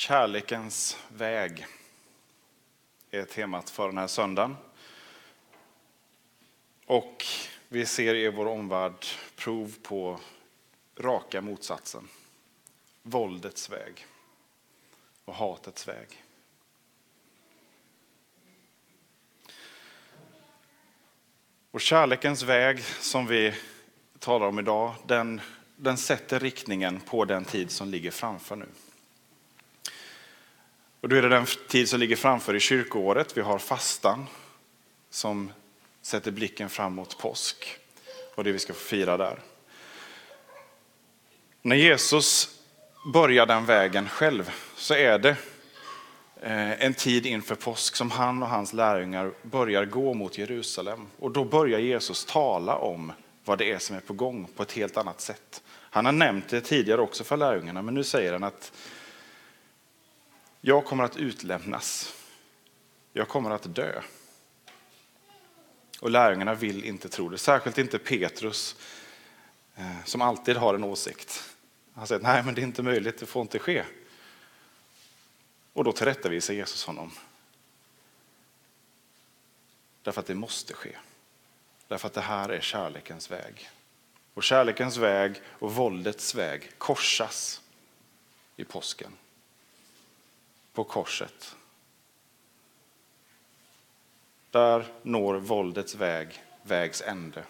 Kärlekens väg är temat för den här söndagen. Och vi ser i vår omvärld prov på raka motsatsen. Våldets väg och hatets väg. Och kärlekens väg som vi talar om idag, den, den sätter riktningen på den tid som ligger framför nu. Och då är det den tid som ligger framför i kyrkoåret. Vi har fastan som sätter blicken framåt påsk och det vi ska få fira där. När Jesus börjar den vägen själv så är det eh, en tid inför påsk som han och hans lärjungar börjar gå mot Jerusalem. Och då börjar Jesus tala om vad det är som är på gång på ett helt annat sätt. Han har nämnt det tidigare också för lärjungarna, men nu säger han att jag kommer att utlämnas. Jag kommer att dö. Och lärjungarna vill inte tro det, särskilt inte Petrus eh, som alltid har en åsikt. Han säger nej men det är inte möjligt, det får inte ske. Och då tillrättavisar Jesus honom. Därför att det måste ske. Därför att det här är kärlekens väg. Och kärlekens väg och våldets väg korsas i påsken. På korset. Där når våldets väg vägs ände.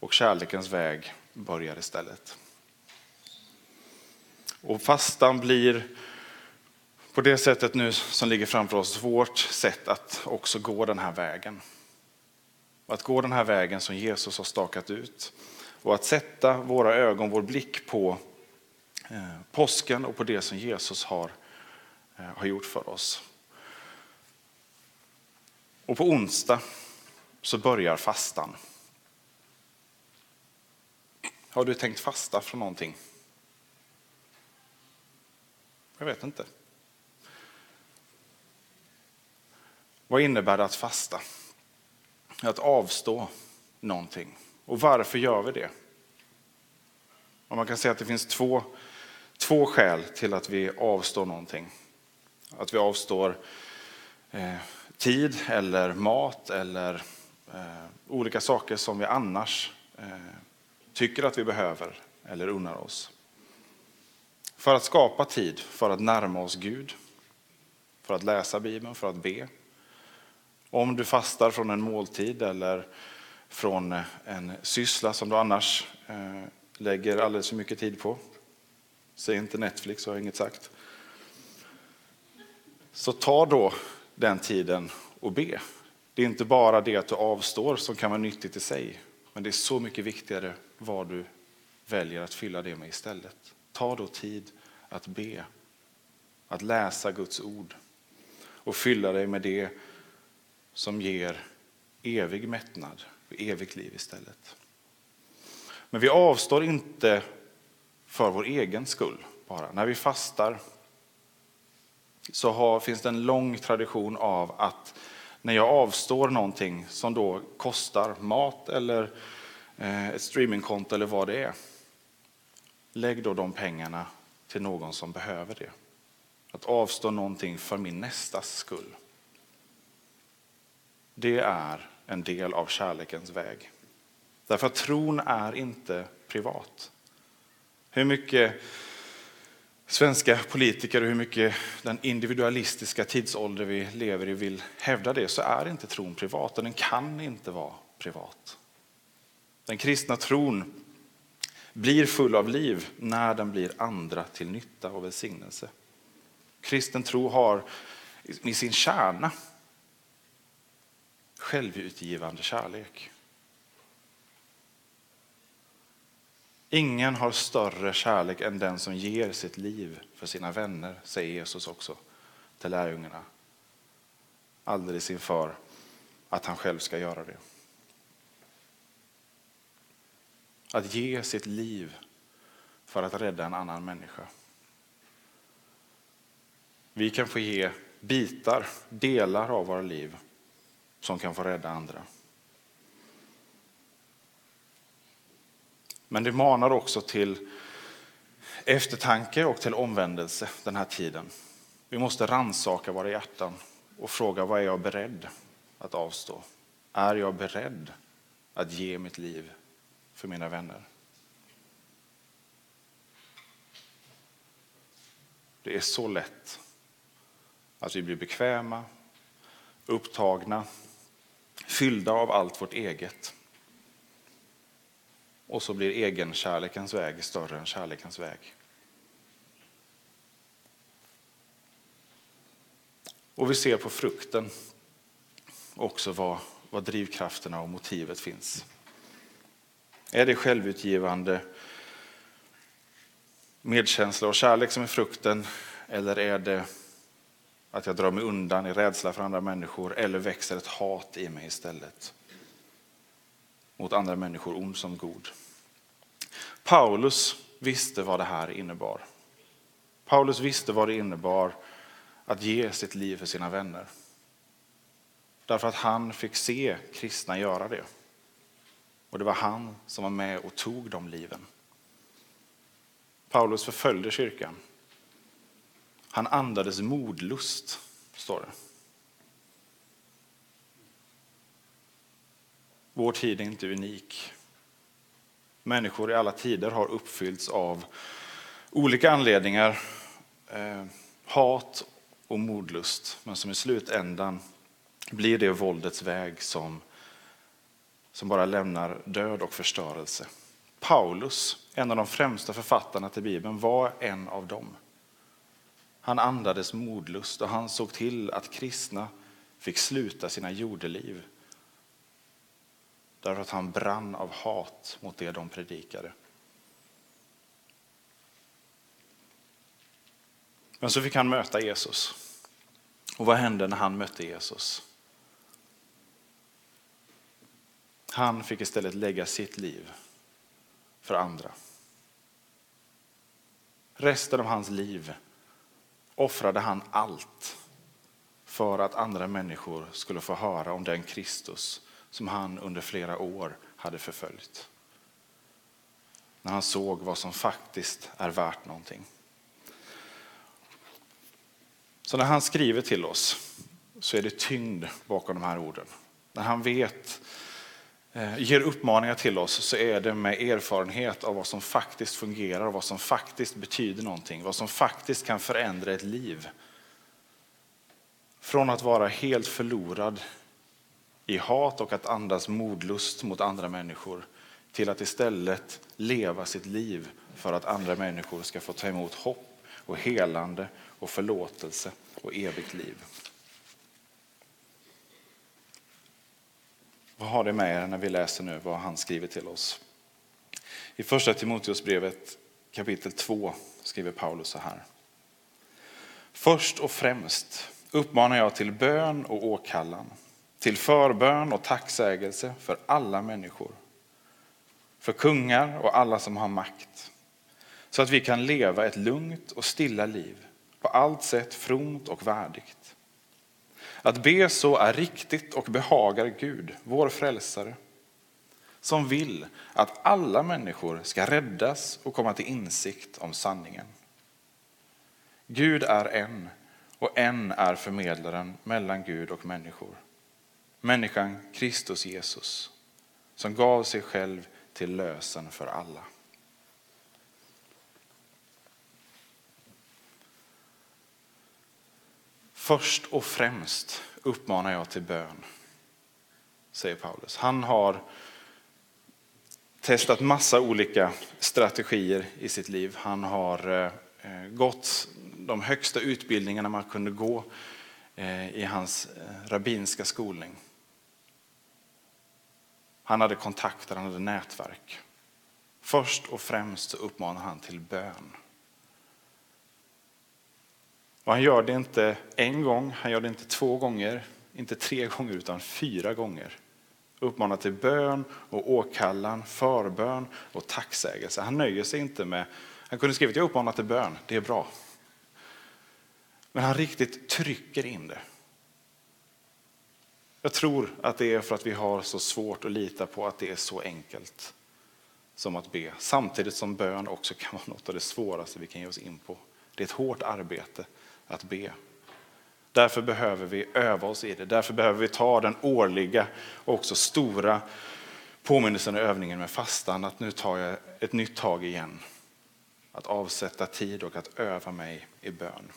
Och kärlekens väg börjar istället. Och fastan blir på det sättet nu som ligger framför oss vårt sätt att också gå den här vägen. Att gå den här vägen som Jesus har stakat ut. Och att sätta våra ögon, vår blick på Eh, påsken och på det som Jesus har, eh, har gjort för oss. Och på onsdag så börjar fastan. Har du tänkt fasta från någonting? Jag vet inte. Vad innebär det att fasta? Att avstå någonting. Och varför gör vi det? Och man kan säga att det finns två, två skäl till att vi avstår någonting. Att vi avstår eh, tid eller mat eller eh, olika saker som vi annars eh, tycker att vi behöver eller unnar oss. För att skapa tid för att närma oss Gud, för att läsa Bibeln, för att be. Om du fastar från en måltid eller från en syssla som du annars eh, lägger alldeles för mycket tid på. Säg inte Netflix, har jag inget sagt. Så ta då den tiden och be. Det är inte bara det att du avstår som kan vara nyttigt i sig, men det är så mycket viktigare vad du väljer att fylla det med istället. Ta då tid att be, att läsa Guds ord och fylla dig med det som ger evig mättnad och evigt liv istället. Men vi avstår inte för vår egen skull bara. När vi fastar så har, finns det en lång tradition av att när jag avstår någonting som då kostar mat eller eh, ett streamingkonto eller vad det är. Lägg då de pengarna till någon som behöver det. Att avstå någonting för min nästas skull. Det är en del av kärlekens väg. Därför att tron är inte privat. Hur mycket svenska politiker och hur mycket den individualistiska tidsålder vi lever i vill hävda det så är inte tron privat och den kan inte vara privat. Den kristna tron blir full av liv när den blir andra till nytta och välsignelse. Kristen tro har i sin kärna självutgivande kärlek. Ingen har större kärlek än den som ger sitt liv för sina vänner, säger Jesus också till lärjungarna. Alldeles inför att han själv ska göra det. Att ge sitt liv för att rädda en annan människa. Vi kan få ge bitar, delar av våra liv som kan få rädda andra. Men det manar också till eftertanke och till omvändelse den här tiden. Vi måste ransaka våra hjärtan och fråga vad är jag beredd att avstå? Är jag beredd att ge mitt liv för mina vänner? Det är så lätt att vi blir bekväma, upptagna, fyllda av allt vårt eget. Och så blir egenkärlekens väg större än kärlekens väg. Och vi ser på frukten också vad, var drivkrafterna och motivet finns. Är det självutgivande medkänsla och kärlek som är frukten eller är det att jag drar mig undan i rädsla för andra människor eller växer ett hat i mig istället? Mot andra människor, ond som god. Paulus visste vad det här innebar. Paulus visste vad det innebar att ge sitt liv för sina vänner. Därför att han fick se kristna göra det. Och det var han som var med och tog de liven. Paulus förföljde kyrkan. Han andades modlust, står det. Vår tid är inte unik. Människor i alla tider har uppfyllts av olika anledningar, eh, hat och modlust, men som i slutändan blir det våldets väg som, som bara lämnar död och förstörelse. Paulus, en av de främsta författarna till Bibeln, var en av dem. Han andades modlust och han såg till att kristna fick sluta sina jordeliv därför att han brann av hat mot det de predikade. Men så fick han möta Jesus. Och vad hände när han mötte Jesus? Han fick istället lägga sitt liv för andra. Resten av hans liv offrade han allt för att andra människor skulle få höra om den Kristus som han under flera år hade förföljt. När han såg vad som faktiskt är värt någonting. Så när han skriver till oss så är det tyngd bakom de här orden. När han vet, eh, ger uppmaningar till oss så är det med erfarenhet av vad som faktiskt fungerar, vad som faktiskt betyder någonting, vad som faktiskt kan förändra ett liv. Från att vara helt förlorad i hat och att andas modlust mot andra människor till att istället leva sitt liv för att andra människor ska få ta emot hopp och helande och förlåtelse och evigt liv. Vad har det med er när vi läser nu vad han skriver till oss? I första Timoteusbrevet kapitel 2 skriver Paulus så här. Först och främst uppmanar jag till bön och åkallan, till förbön och tacksägelse för alla människor, för kungar och alla som har makt, så att vi kan leva ett lugnt och stilla liv på allt sätt fromt och värdigt. Att be så är riktigt och behagar Gud, vår frälsare, som vill att alla människor ska räddas och komma till insikt om sanningen. Gud är en och en är förmedlaren mellan Gud och människor. Människan Kristus Jesus, som gav sig själv till lösen för alla. Först och främst uppmanar jag till bön, säger Paulus. Han har testat massa olika strategier i sitt liv. Han har eh, gått de högsta utbildningarna man kunde gå eh, i hans eh, rabbinska skolning. Han hade kontakter, han hade nätverk. Först och främst så uppmanar han till bön. Och han gör det inte en gång, han gör det inte två gånger, inte tre gånger utan fyra gånger. Uppmanar till bön och åkallan, förbön och tacksägelse. Han nöjer sig inte med, han kunde skrivit jag uppmanar till bön, det är bra. Men han riktigt trycker in det. Jag tror att det är för att vi har så svårt att lita på att det är så enkelt som att be. Samtidigt som bön också kan vara något av det svåraste vi kan ge oss in på. Det är ett hårt arbete att be. Därför behöver vi öva oss i det. Därför behöver vi ta den årliga och också stora påminnelsen och övningen med fastan. Att nu tar jag ett nytt tag igen. Att avsätta tid och att öva mig i bön.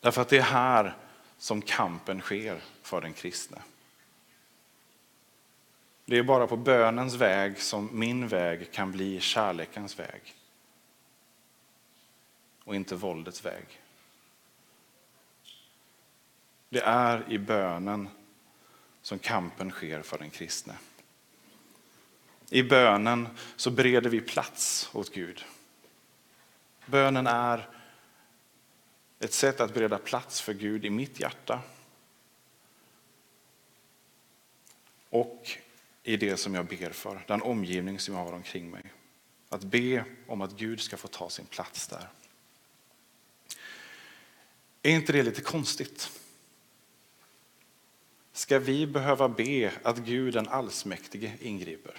Därför att det är här som kampen sker för den kristne. Det är bara på bönens väg som min väg kan bli kärlekens väg. Och inte våldets väg. Det är i bönen som kampen sker för den kristne. I bönen så bereder vi plats åt Gud. Bönen är ett sätt att bereda plats för Gud i mitt hjärta. Och i det som jag ber för, den omgivning som jag har omkring mig. Att be om att Gud ska få ta sin plats där. Är inte det lite konstigt? Ska vi behöva be att Gud den allsmäktige ingriper?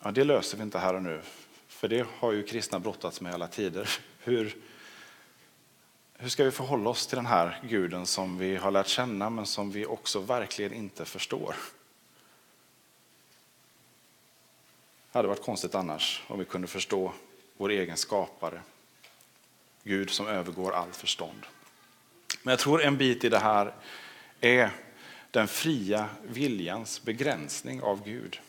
Ja, det löser vi inte här och nu, för det har ju kristna brottats med alla tider. Hur, hur ska vi förhålla oss till den här guden som vi har lärt känna men som vi också verkligen inte förstår? Det hade varit konstigt annars om vi kunde förstå vår egen skapare. Gud som övergår allt förstånd. Men jag tror en bit i det här är den fria viljans begränsning av Gud.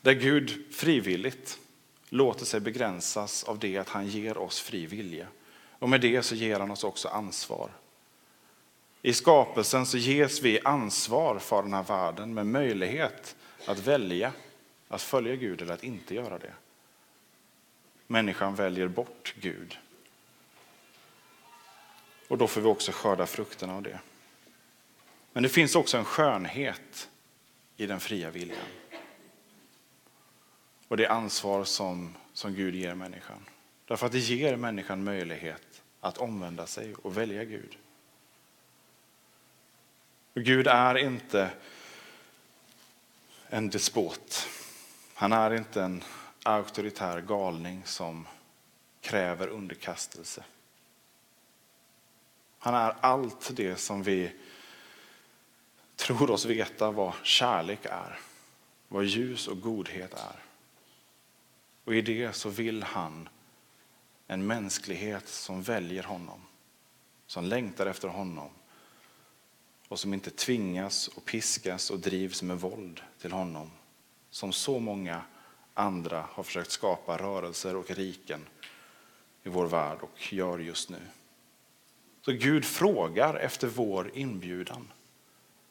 Där Gud frivilligt låter sig begränsas av det att han ger oss fri vilja. Och med det så ger han oss också ansvar. I skapelsen så ges vi ansvar för den här världen med möjlighet att välja att följa Gud eller att inte göra det. Människan väljer bort Gud. Och då får vi också skörda frukterna av det. Men det finns också en skönhet i den fria viljan. Och det ansvar som, som Gud ger människan. Därför att det ger människan möjlighet att omvända sig och välja Gud. Och Gud är inte en despot. Han är inte en auktoritär galning som kräver underkastelse. Han är allt det som vi tror oss veta vad kärlek är, vad ljus och godhet är. Och i det så vill han en mänsklighet som väljer honom, som längtar efter honom och som inte tvingas och piskas och drivs med våld till honom. Som så många andra har försökt skapa rörelser och riken i vår värld och gör just nu. Så Gud frågar efter vår inbjudan.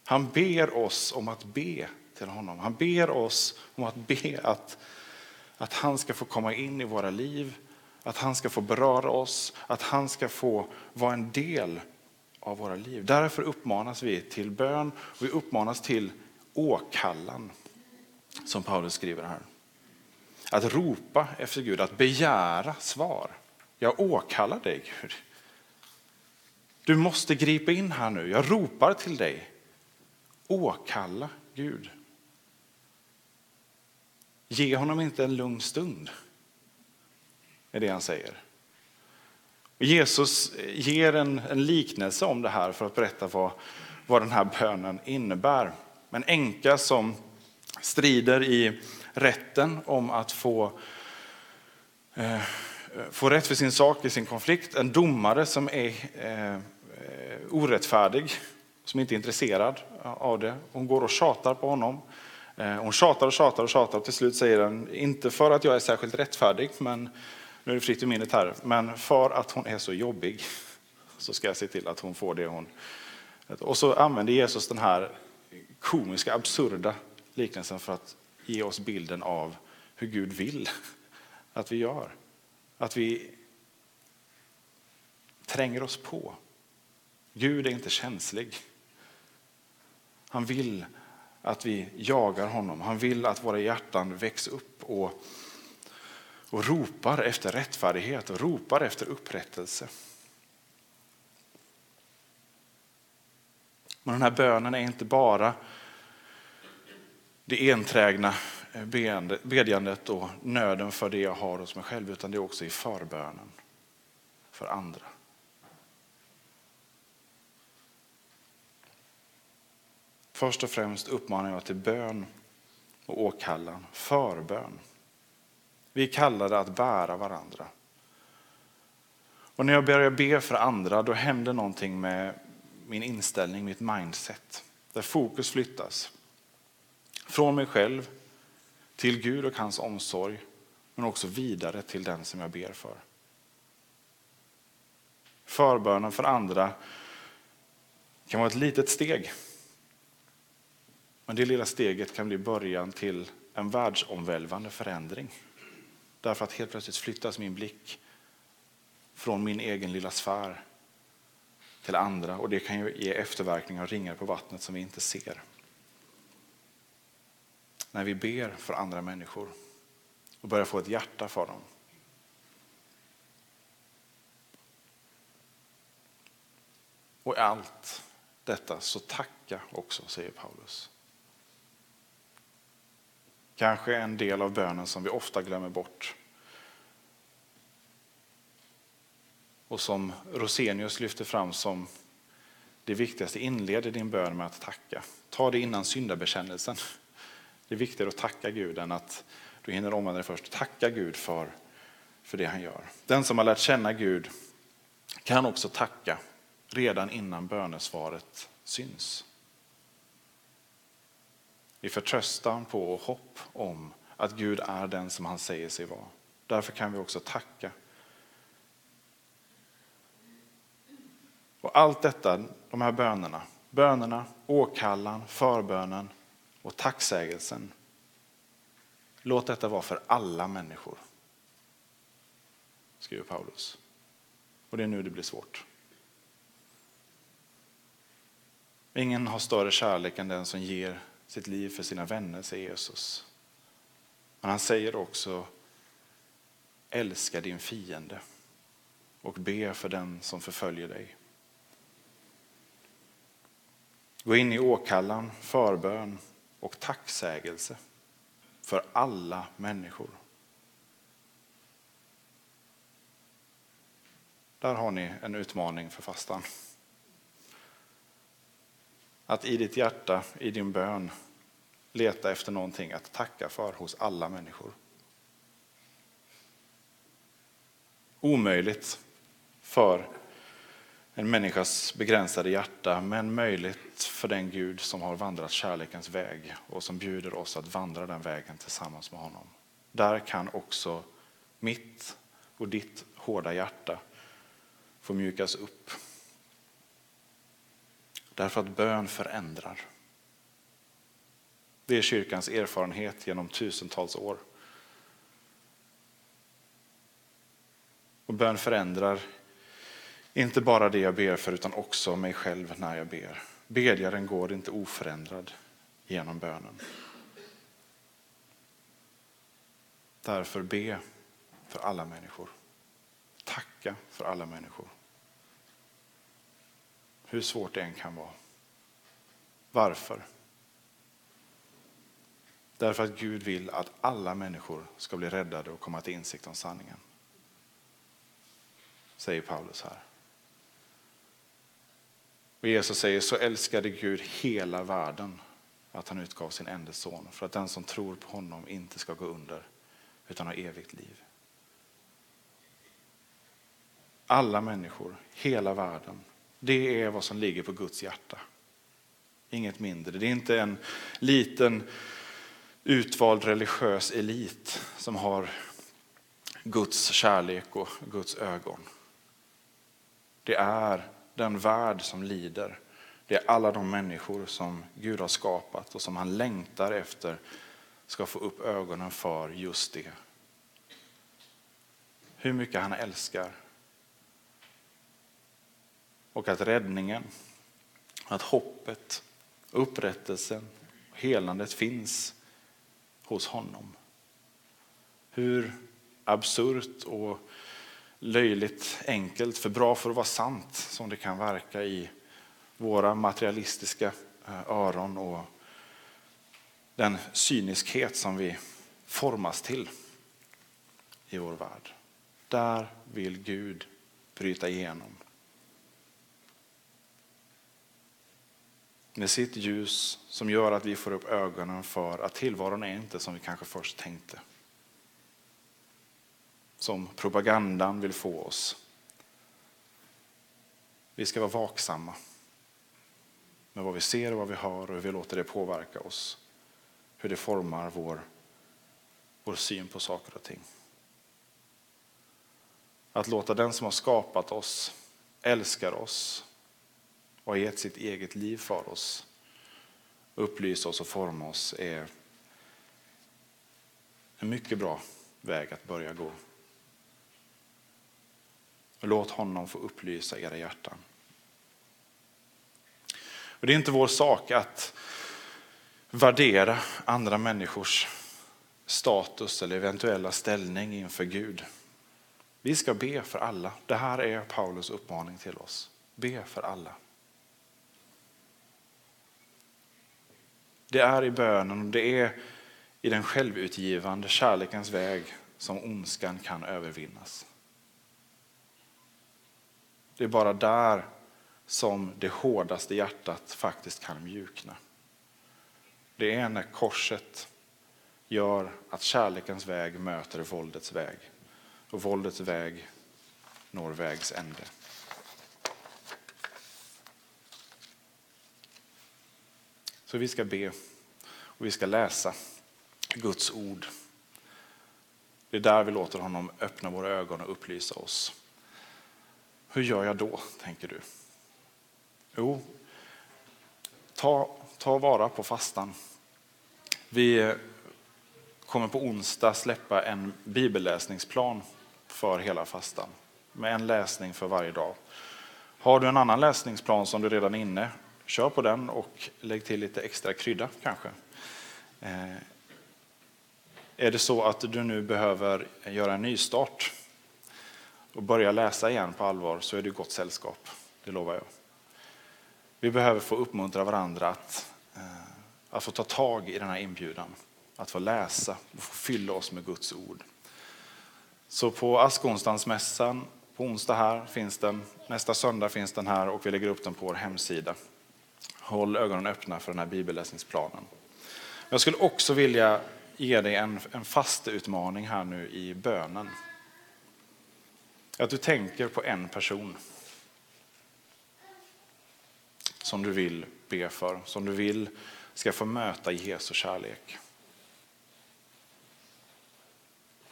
Han ber oss om att be till honom. Han ber oss om att be att, att han ska få komma in i våra liv, att han ska få beröra oss, att han ska få vara en del av våra liv. Därför uppmanas vi till bön och vi uppmanas till åkallan, som Paulus skriver här. Att ropa efter Gud, att begära svar. Jag åkallar dig Gud. Du måste gripa in här nu. Jag ropar till dig. Åkalla Gud. Ge honom inte en lugn stund. är det han säger. Jesus ger en, en, liknelse om det här för att berätta vad, vad den här bönen innebär. En änka som strider i rätten om att få, eh, få rätt för sin sak i sin konflikt. En domare som är eh, orättfärdig, som inte är intresserad av det. Hon går och tjatar på honom. Eh, hon tjatar och tjatar och tjatar och till slut säger hon, inte för att jag är särskilt rättfärdig, men nu är det fritt i minnet här, men för att hon är så jobbig så ska jag se till att hon får det hon... Och så använder Jesus den här komiska, absurda liknelsen för att ge oss bilden av hur Gud vill att vi gör. Att vi tränger oss på. Gud är inte känslig. Han vill att vi jagar honom. Han vill att våra hjärtan väcks upp och, och ropar efter rättfärdighet och ropar efter upprättelse. Men den här bönen är inte bara det enträgna eh, bedjandet och nöden för det jag har hos mig själv, utan det är också i förbönen för andra. Först och främst uppmanar jag till bön och åkallan, förbön. Vi är kallade att bära varandra. Och när jag börjar be för andra då händer någonting med min inställning, mitt mindset. Där fokus flyttas från mig själv till Gud och hans omsorg men också vidare till den som jag ber för. Förbönen för andra kan vara ett litet steg men det lilla steget kan bli början till en världsomvälvande förändring. Därför att helt plötsligt flyttas min blick från min egen lilla sfär till andra och det kan ju ge efterverkningar och ringar på vattnet som vi inte ser. När vi ber för andra människor och börjar få ett hjärta för dem. Och i allt detta så tacka också, säger Paulus. Kanske en del av bönen som vi ofta glömmer bort. Och som Rosenius lyfter fram som det viktigaste, inleder din bön med att tacka. Ta det innan syndabekännelsen. Det är viktigare att tacka Gud än att du hinner omvända dig först. Tacka Gud för, för det han gör. Den som har lärt känna Gud kan också tacka redan innan bönesvaret syns i förtröstan på och hopp om att Gud är den som han säger sig vara. Därför kan vi också tacka. Och allt detta, de här bönerna, bönerna, åkallan, förbönen och tacksägelsen. Låt detta vara för alla människor, skriver Paulus. Och det är nu det blir svårt. Ingen har större kärlek än den som ger sitt liv för sina vänner, säger Jesus. Men han säger också älska din fiende och be för den som förföljer dig. Gå in i åkallan, förbön och tacksägelse för alla människor. Där har ni en utmaning för fastan. Att i ditt hjärta, i din bön, leta efter någonting att tacka för hos alla människor. Omöjligt för en människas begränsade hjärta, men möjligt för den Gud som har vandrat kärlekens väg och som bjuder oss att vandra den vägen tillsammans med honom. Där kan också mitt och ditt hårda hjärta få mjukas upp Därför att bön förändrar. Det är kyrkans erfarenhet genom tusentals år. Och bön förändrar inte bara det jag ber för utan också mig själv när jag ber. Bedjaren går inte oförändrad genom bönen. Därför be för alla människor. Tacka för alla människor. Hur svårt det än kan vara. Varför? Därför att Gud vill att alla människor ska bli räddade och komma till insikt om sanningen. Säger Paulus här. Och Jesus säger så älskade Gud hela världen att han utgav sin enda son för att den som tror på honom inte ska gå under utan ha evigt liv. Alla människor, hela världen det är vad som ligger på Guds hjärta. Inget mindre. Det är inte en liten utvald religiös elit som har Guds kärlek och Guds ögon. Det är den värld som lider. Det är alla de människor som Gud har skapat och som han längtar efter ska få upp ögonen för just det. Hur mycket han älskar. Och att räddningen, att hoppet, upprättelsen, helandet finns hos honom. Hur absurt och löjligt enkelt, för bra för att vara sant som det kan verka i våra materialistiska eh, öron och den cyniskhet som vi formas till i vår värld. Där vill Gud bryta igenom. Med sitt ljus som gör att vi får upp ögonen för att tillvaron är inte som vi kanske först tänkte. Som propagandan vill få oss. Vi ska vara vaksamma med vad vi ser och vad vi hör och hur vi låter det påverka oss. Hur det formar vår, vår syn på saker och ting. Att låta den som har skapat oss, älskar oss och har gett sitt eget liv för oss, upplysa oss och forma oss är en mycket bra väg att börja gå. låt honom få upplysa era hjärtan. Och det är inte vår sak att värdera andra människors status eller eventuella ställning inför Gud. Vi ska be för alla. Det här är Paulus uppmaning till oss. Be för alla. Det är i bönen och det är i den självutgivande kärlekens väg som ondskan kan övervinnas. Det är bara där som det hårdaste hjärtat faktiskt kan mjukna. Det är när korset gör att kärlekens väg möter våldets väg och våldets väg når vägs ände. Så vi ska be och vi ska läsa Guds ord. Det är där vi låter honom öppna våra ögon och upplysa oss. Hur gör jag då, tänker du? Jo, ta, ta vara på fastan. Vi kommer på onsdag släppa en bibelläsningsplan för hela fastan. Med en läsning för varje dag. Har du en annan läsningsplan som du redan är inne, kör på den och lägg till lite extra krydda kanske. Eh, är det så att du nu behöver göra en nystart och börja läsa igen på allvar så är du gott sällskap, det lovar jag. Vi behöver få uppmuntra varandra att, eh, att få ta tag i den här inbjudan. Att få läsa och få fylla oss med Guds ord. Så på askonsdagsmässan på onsdag här finns den, nästa söndag finns den här och vi lägger upp den på vår hemsida. Håll ögonen öppna för den här bibelläsningsplanen. Jag skulle också vilja ge dig en, en fasteutmaning här nu i bönen. Att du tänker på en person som du vill be för, som du vill ska få möta Jesu kärlek.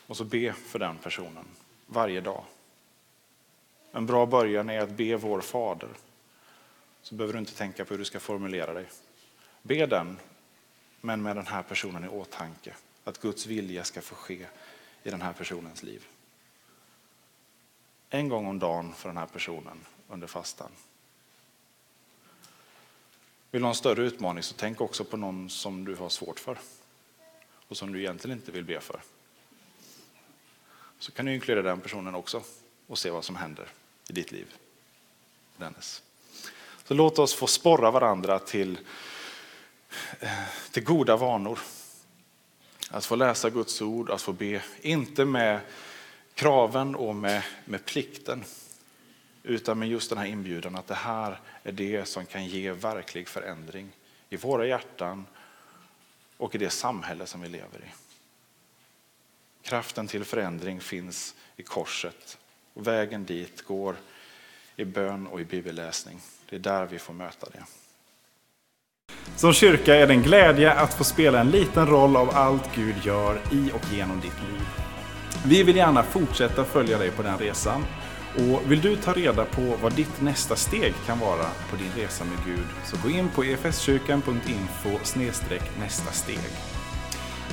Och så be för den personen varje dag. En bra början är att be vår Fader. Så behöver du inte tänka på hur du ska formulera dig. Be den, men med den här personen i åtanke. Att Guds vilja ska få ske i den här personens liv. En gång om dagen för den här personen under fastan. Vill du ha en större utmaning så tänk också på någon som du har svårt för och som du egentligen inte vill be för. Så kan du inkludera den personen också och se vad som händer i ditt liv. Dennis. Så låt oss få sporra varandra till, eh, till goda vanor. Att få läsa Guds ord, att få be, inte med kraven och med, med plikten, utan med just den här inbjudan att det här är det som kan ge verklig förändring i våra hjärtan och i det samhälle som vi lever i. Kraften till förändring finns i korset och vägen dit går i bön och i bibelläsning. Det är där vi får möta det. Som kyrka är det en glädje att få spela en liten roll av allt Gud gör i och genom ditt liv. Vi vill gärna fortsätta följa dig på den resan Och vill du ta reda på vad ditt nästa steg kan vara på din resa med Gud så gå in på efskyrkan.info nästa steg.